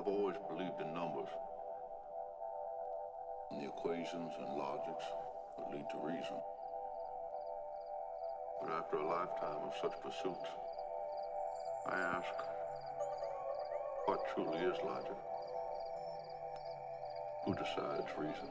I've always believed in numbers and the equations and logics that lead to reason. But after a lifetime of such pursuits, I ask, what truly is logic? Who decides reason?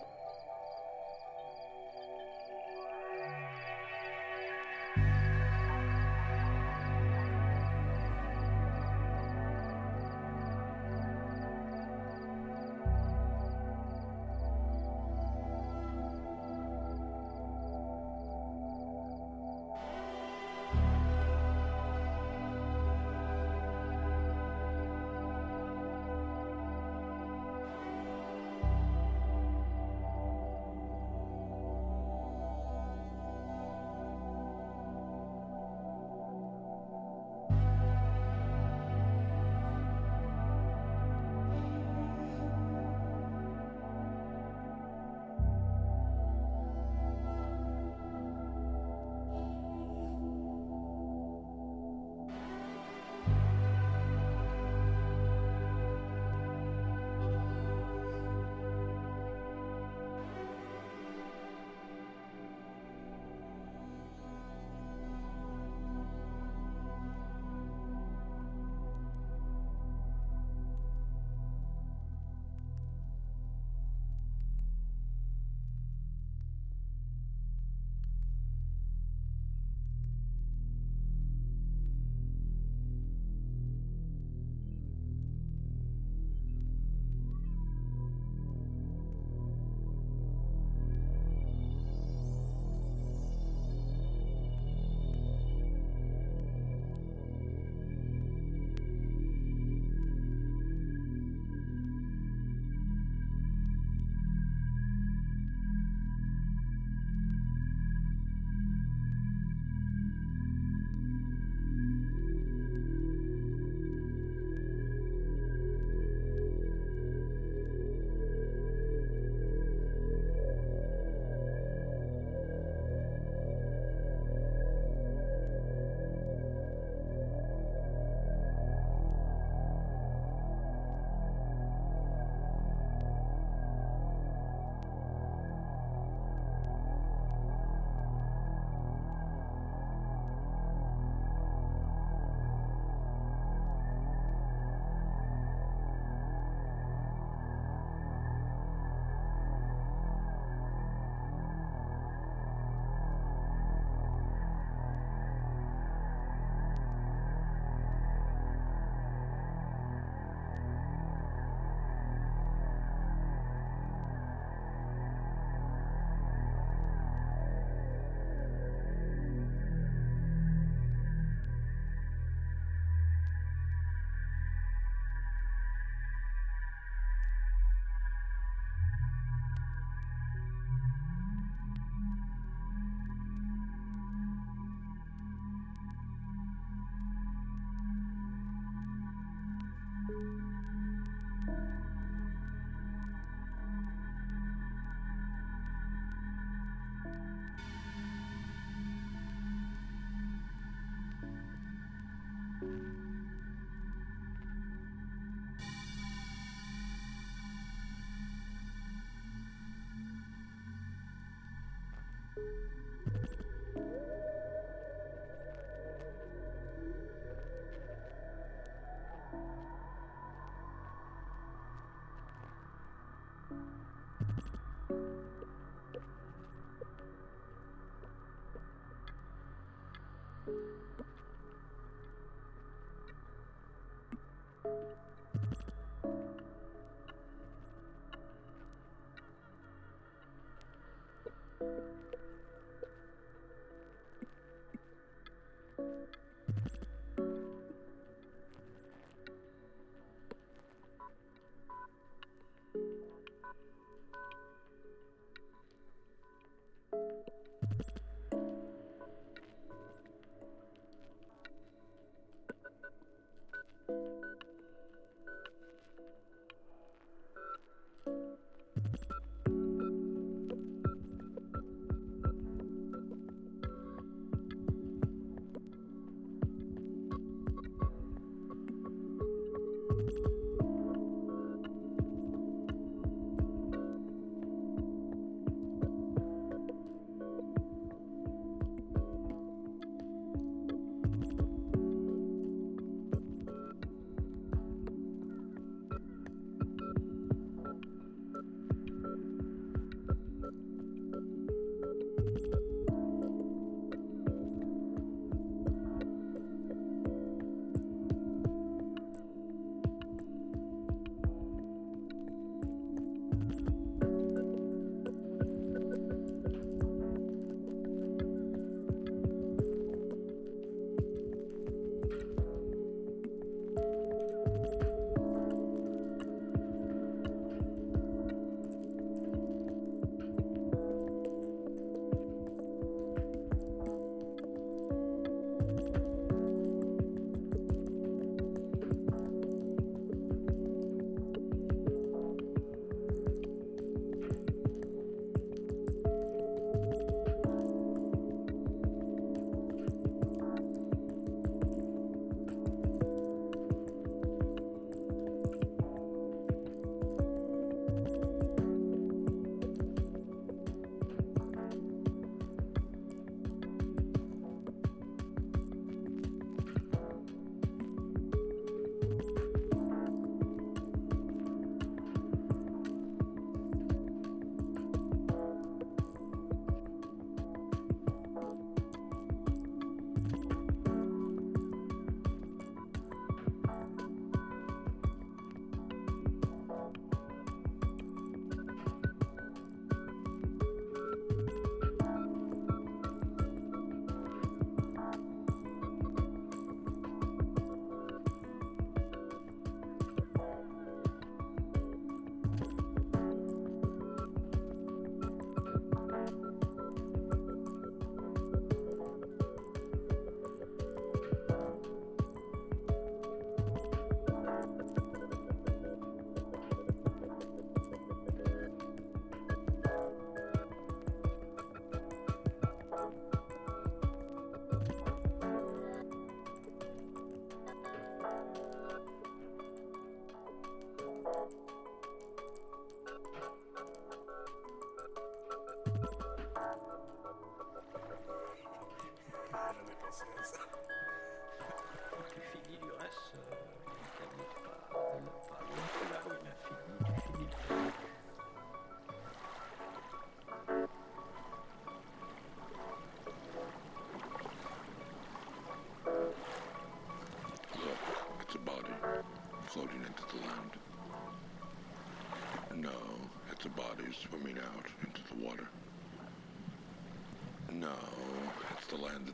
you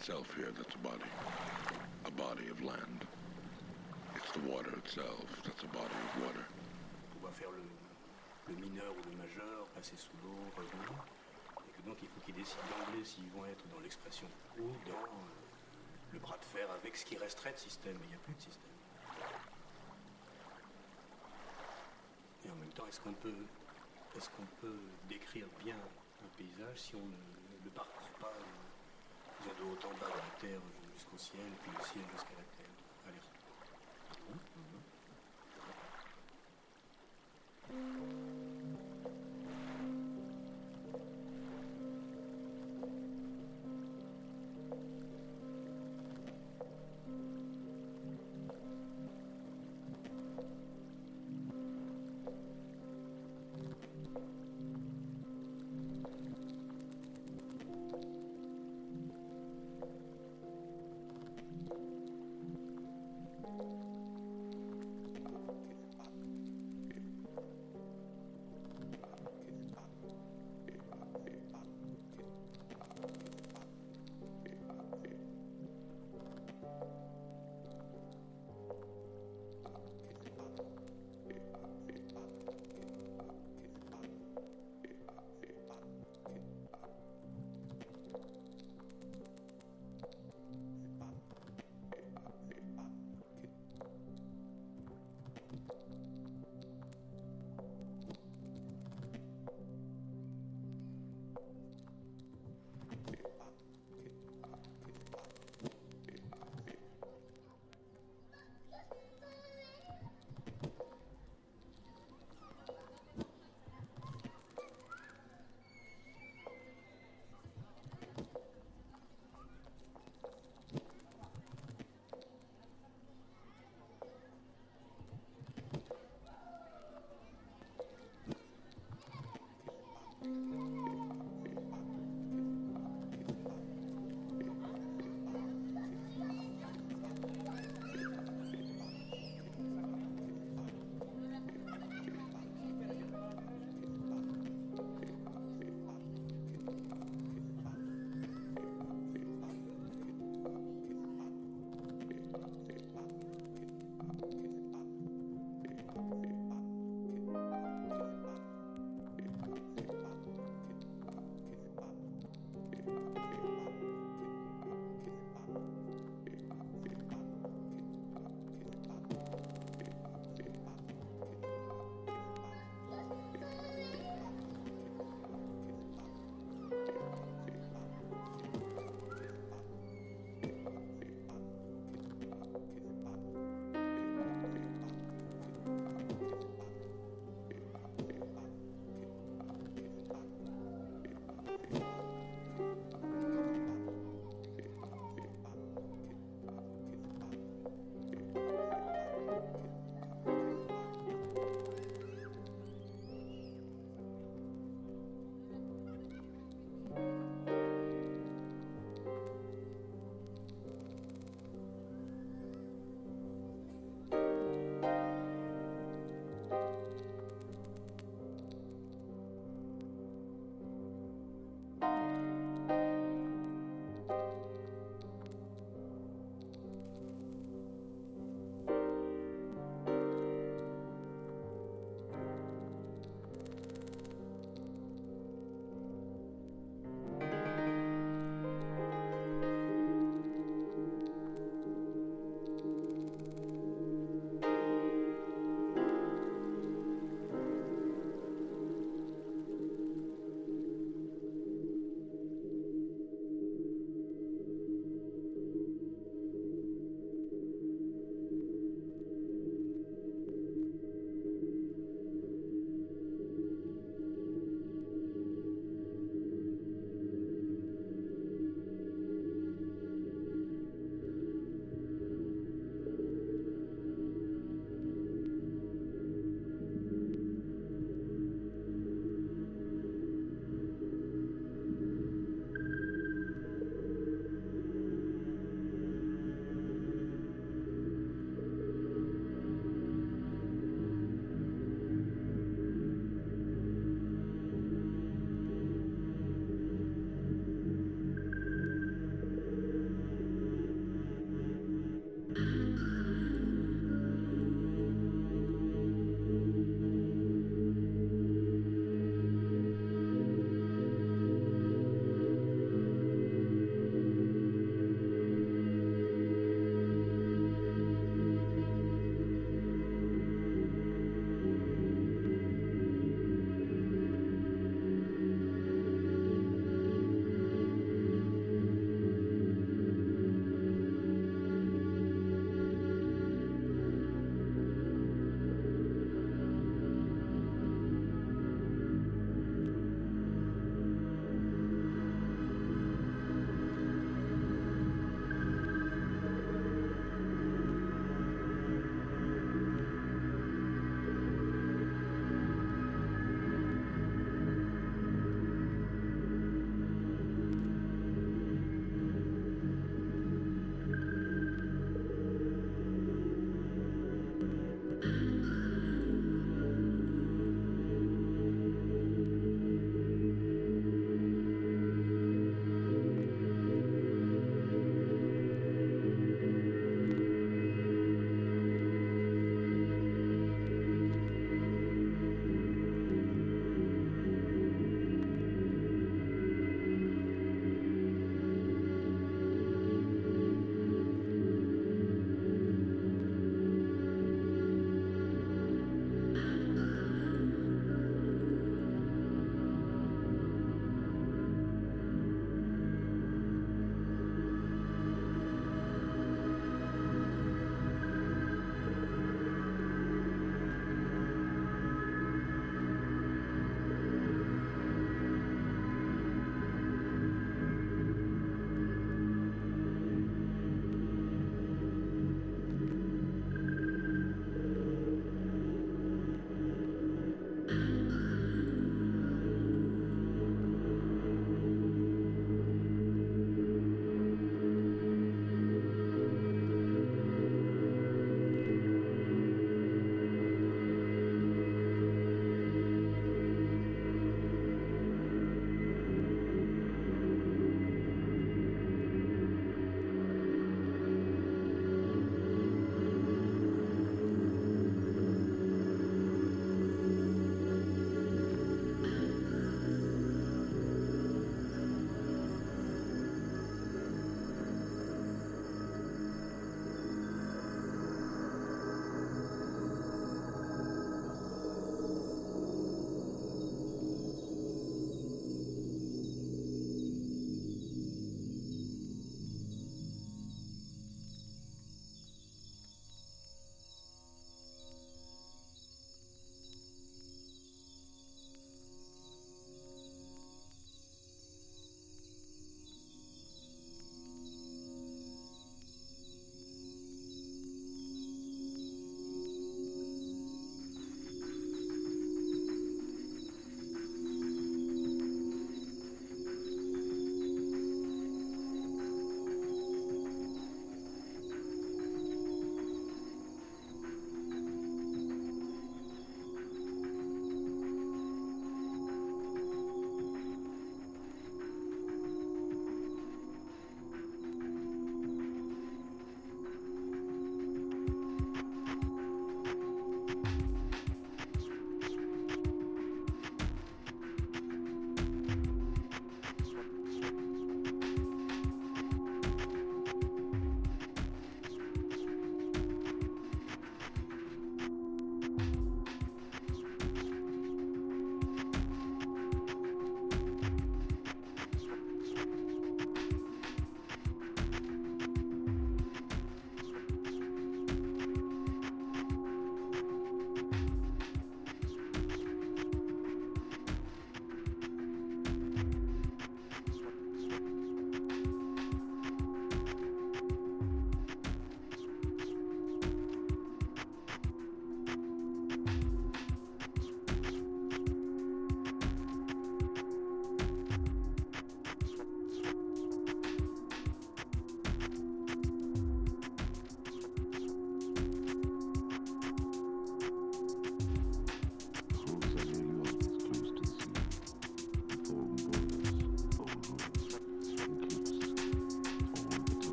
itself here that's a body. A body of land. It's the water itself that's a body of water. On va faire le, le mineur ou le majeur, passer sous l'eau, revenir. Et que donc il faut qu'ils décident d'emblée s'ils vont être dans l'expression ou dans le bras de fer avec ce qui resterait de système. Mais il n'y a plus de système. Et en même temps, est-ce qu'on peut, est-ce qu'on peut décrire bien un paysage si on ne le parcourt pas de haut en bas de la terre jusqu'au ciel, puis du ciel jusqu'à la terre? Allez. Mmh.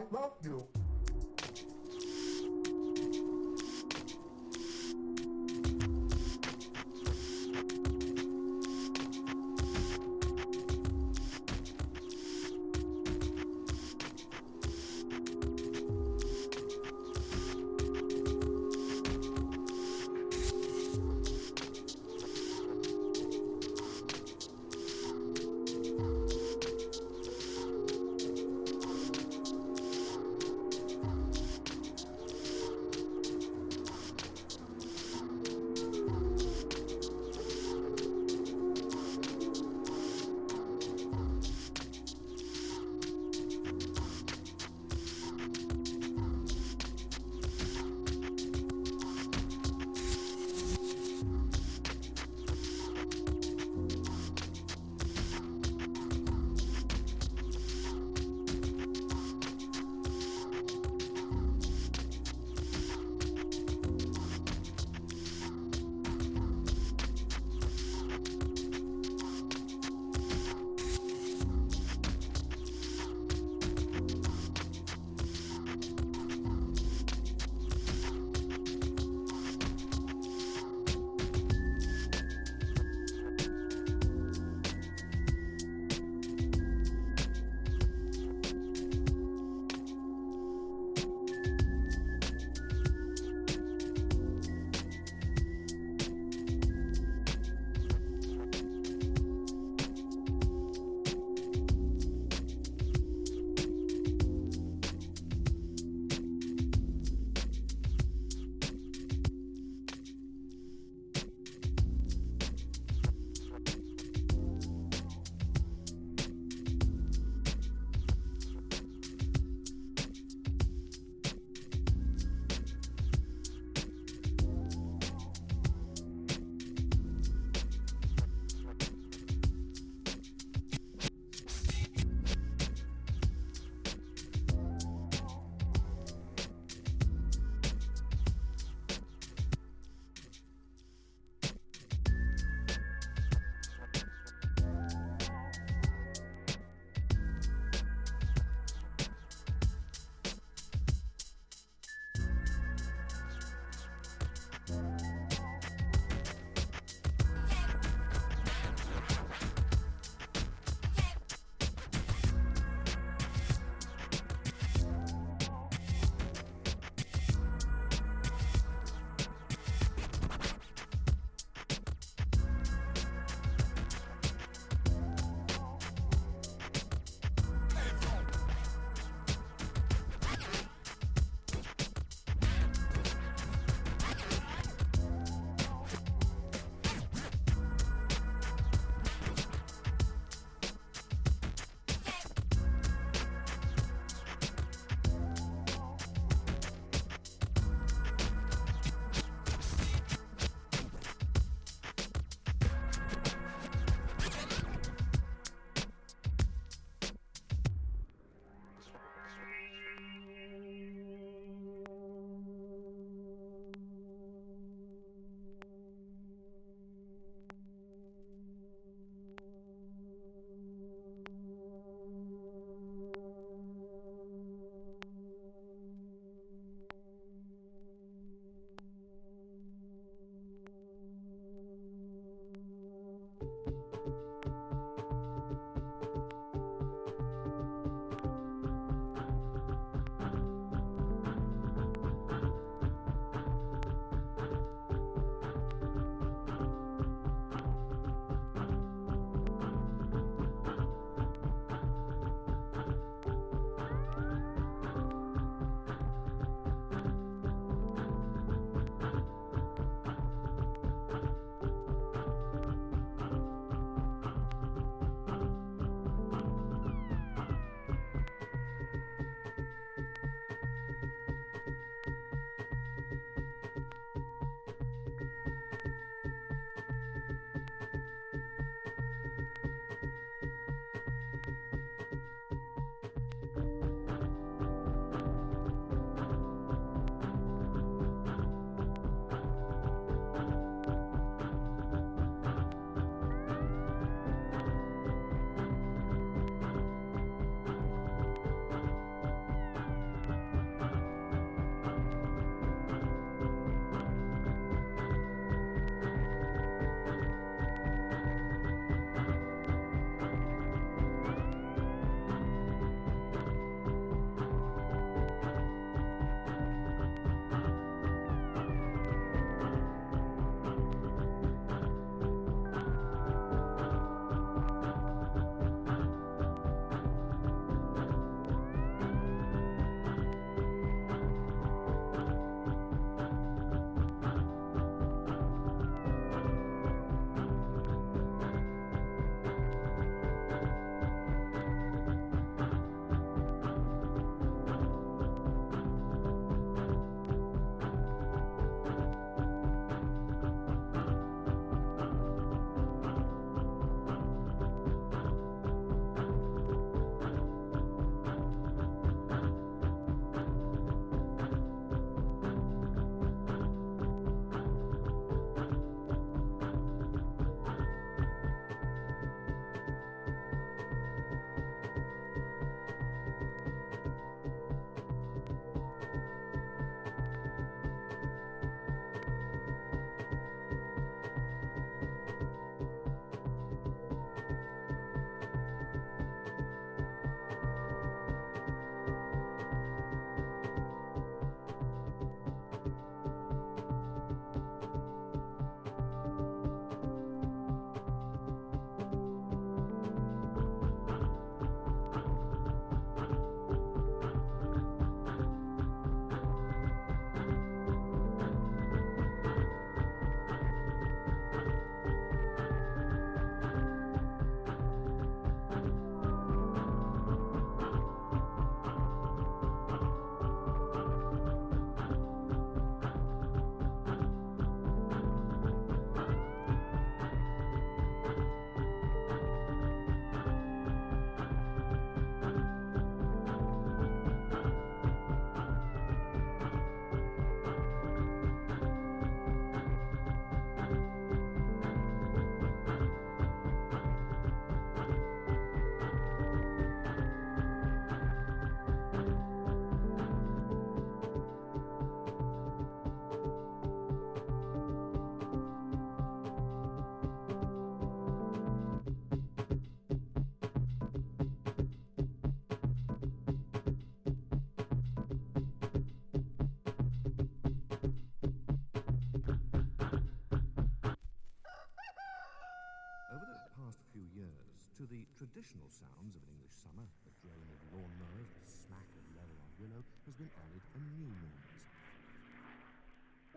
I love you.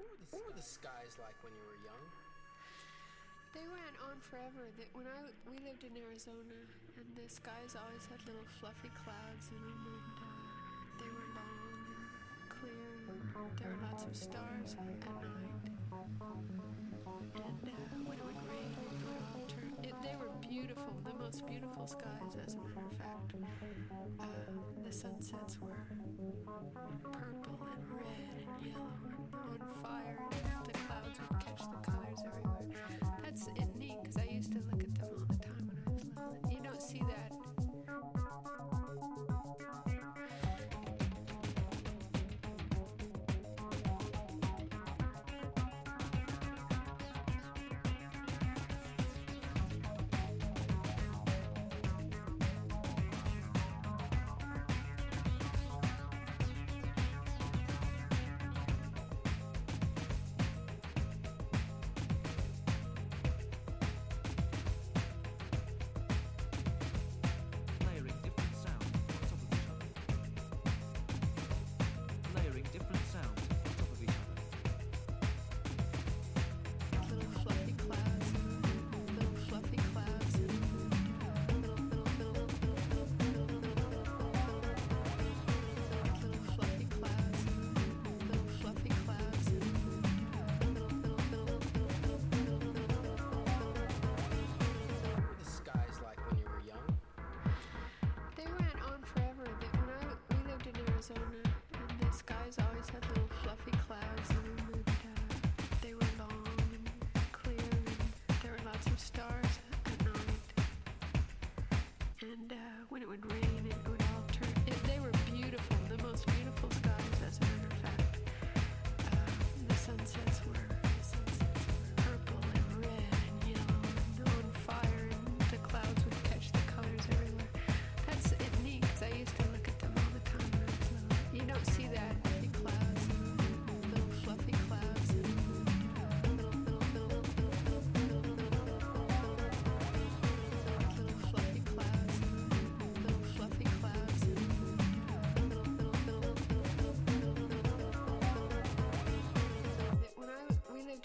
What were, the, what were the skies like when you were young? They went on forever. When I we lived in Arizona, and the skies always had little fluffy clouds in them, and uh, they were long and clear. There were lots of stars at night, and uh, when it would rain, it turn, it, they were beautiful, the most beautiful skies, as a matter of fact. Uh, the sunsets were purple and red and yellow.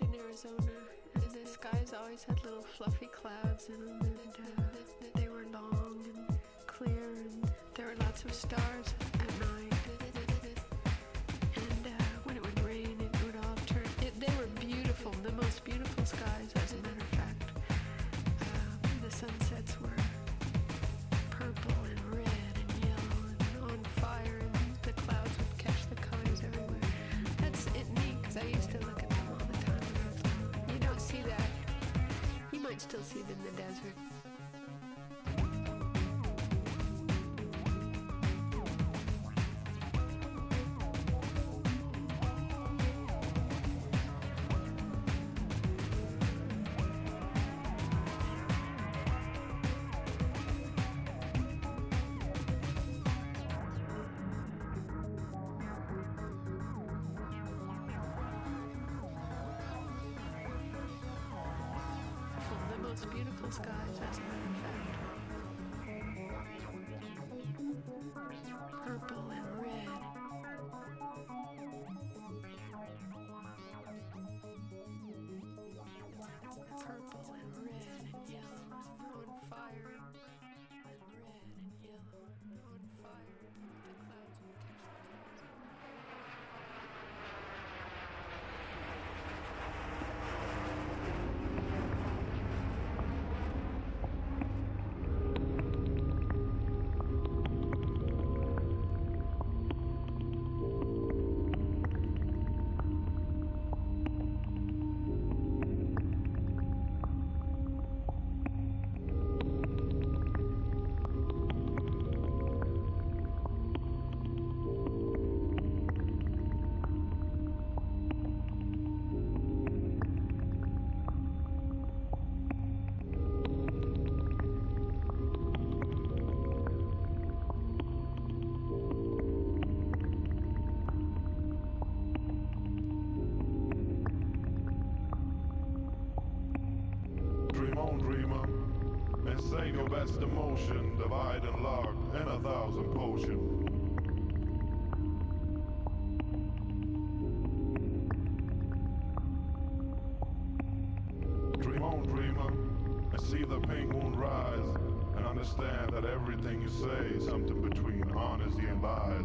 lived in Arizona, and the skies always had little fluffy clouds in them, and uh, they were long and clear, and there were lots of stars. still see it in the desert. beautiful skies, isn't? Come on, dreamer, and save your best emotion, divide and lock, and a thousand potions. Dream on, dreamer, and see the pink moon rise, and understand that everything you say is something between honesty and lies.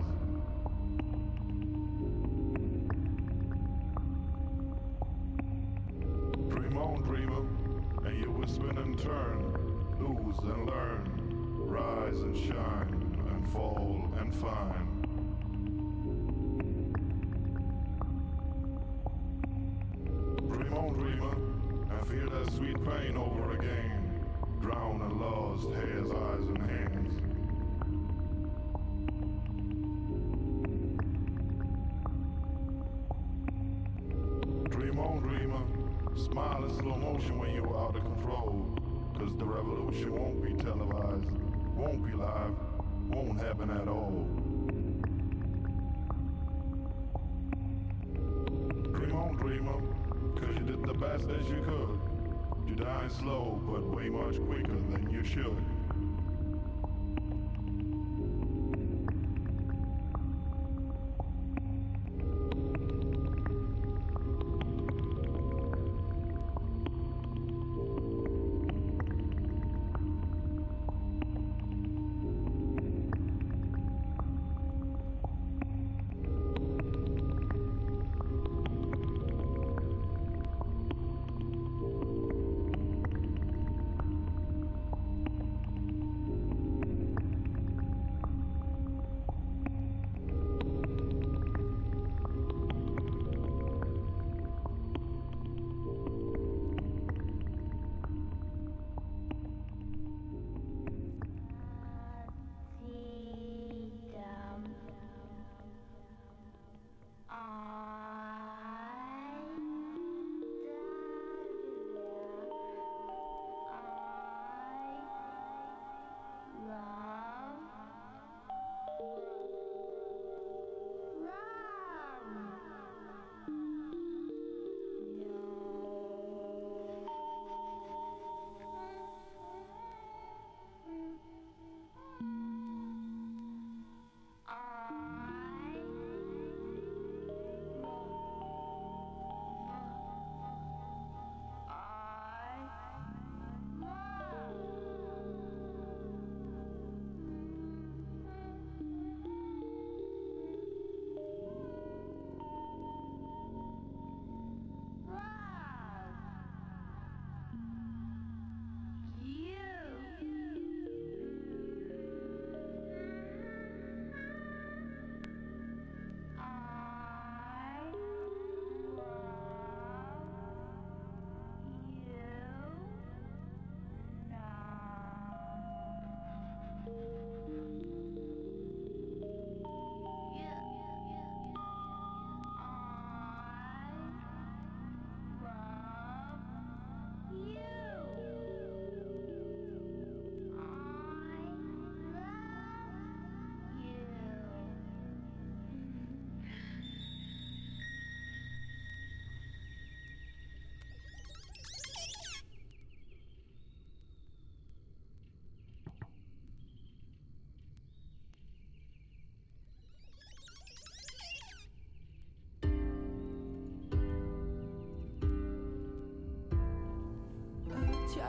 Turn, lose and learn, rise and shine, and fall and find. Dream on, dreamer, and feel that sweet pain over again. Drown and lost, hairs, eyes, and hands. Dream on, dreamer. Smile in slow motion when you're out of control. Cause the revolution won't be televised, won't be live, won't happen at all. Dream on, dreamer. Cause you did the best as you could. You died slow, but way much quicker than you should.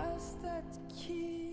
Just that kiss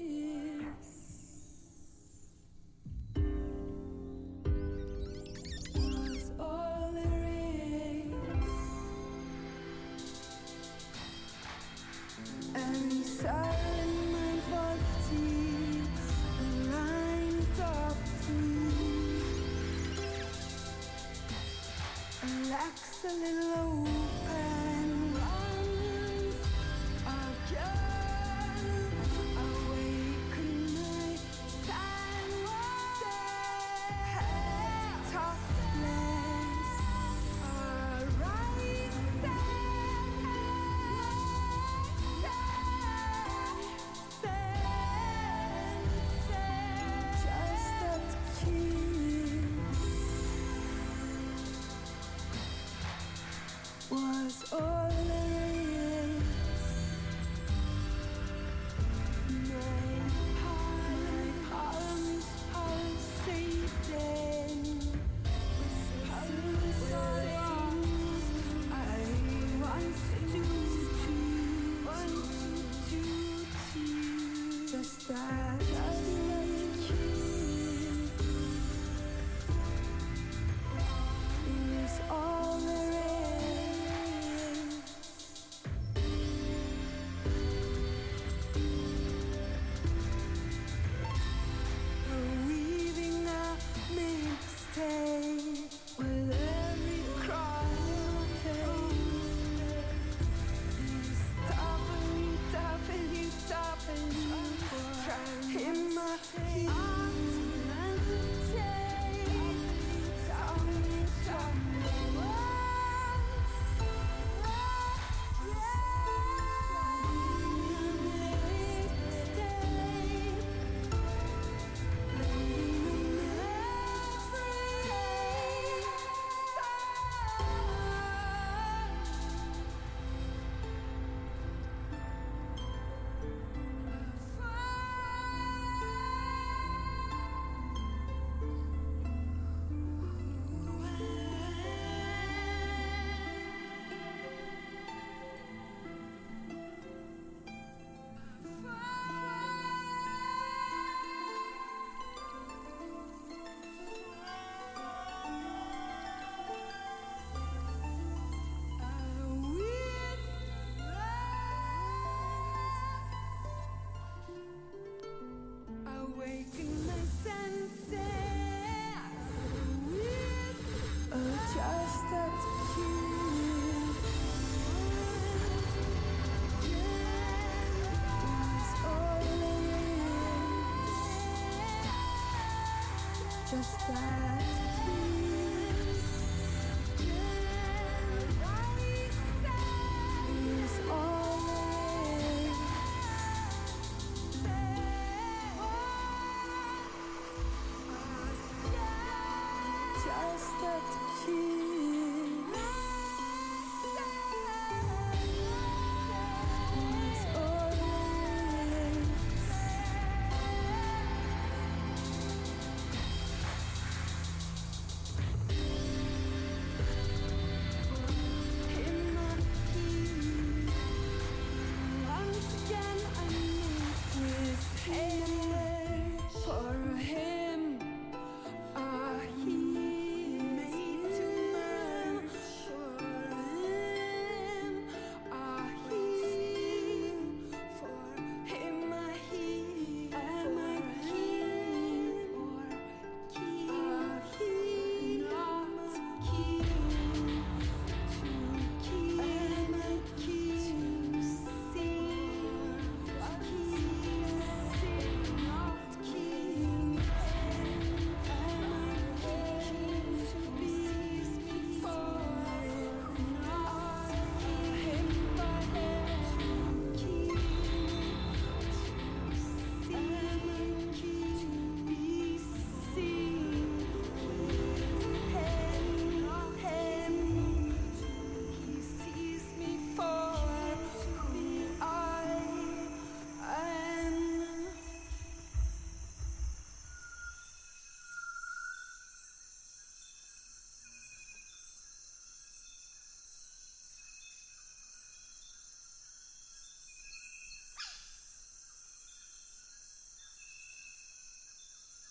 just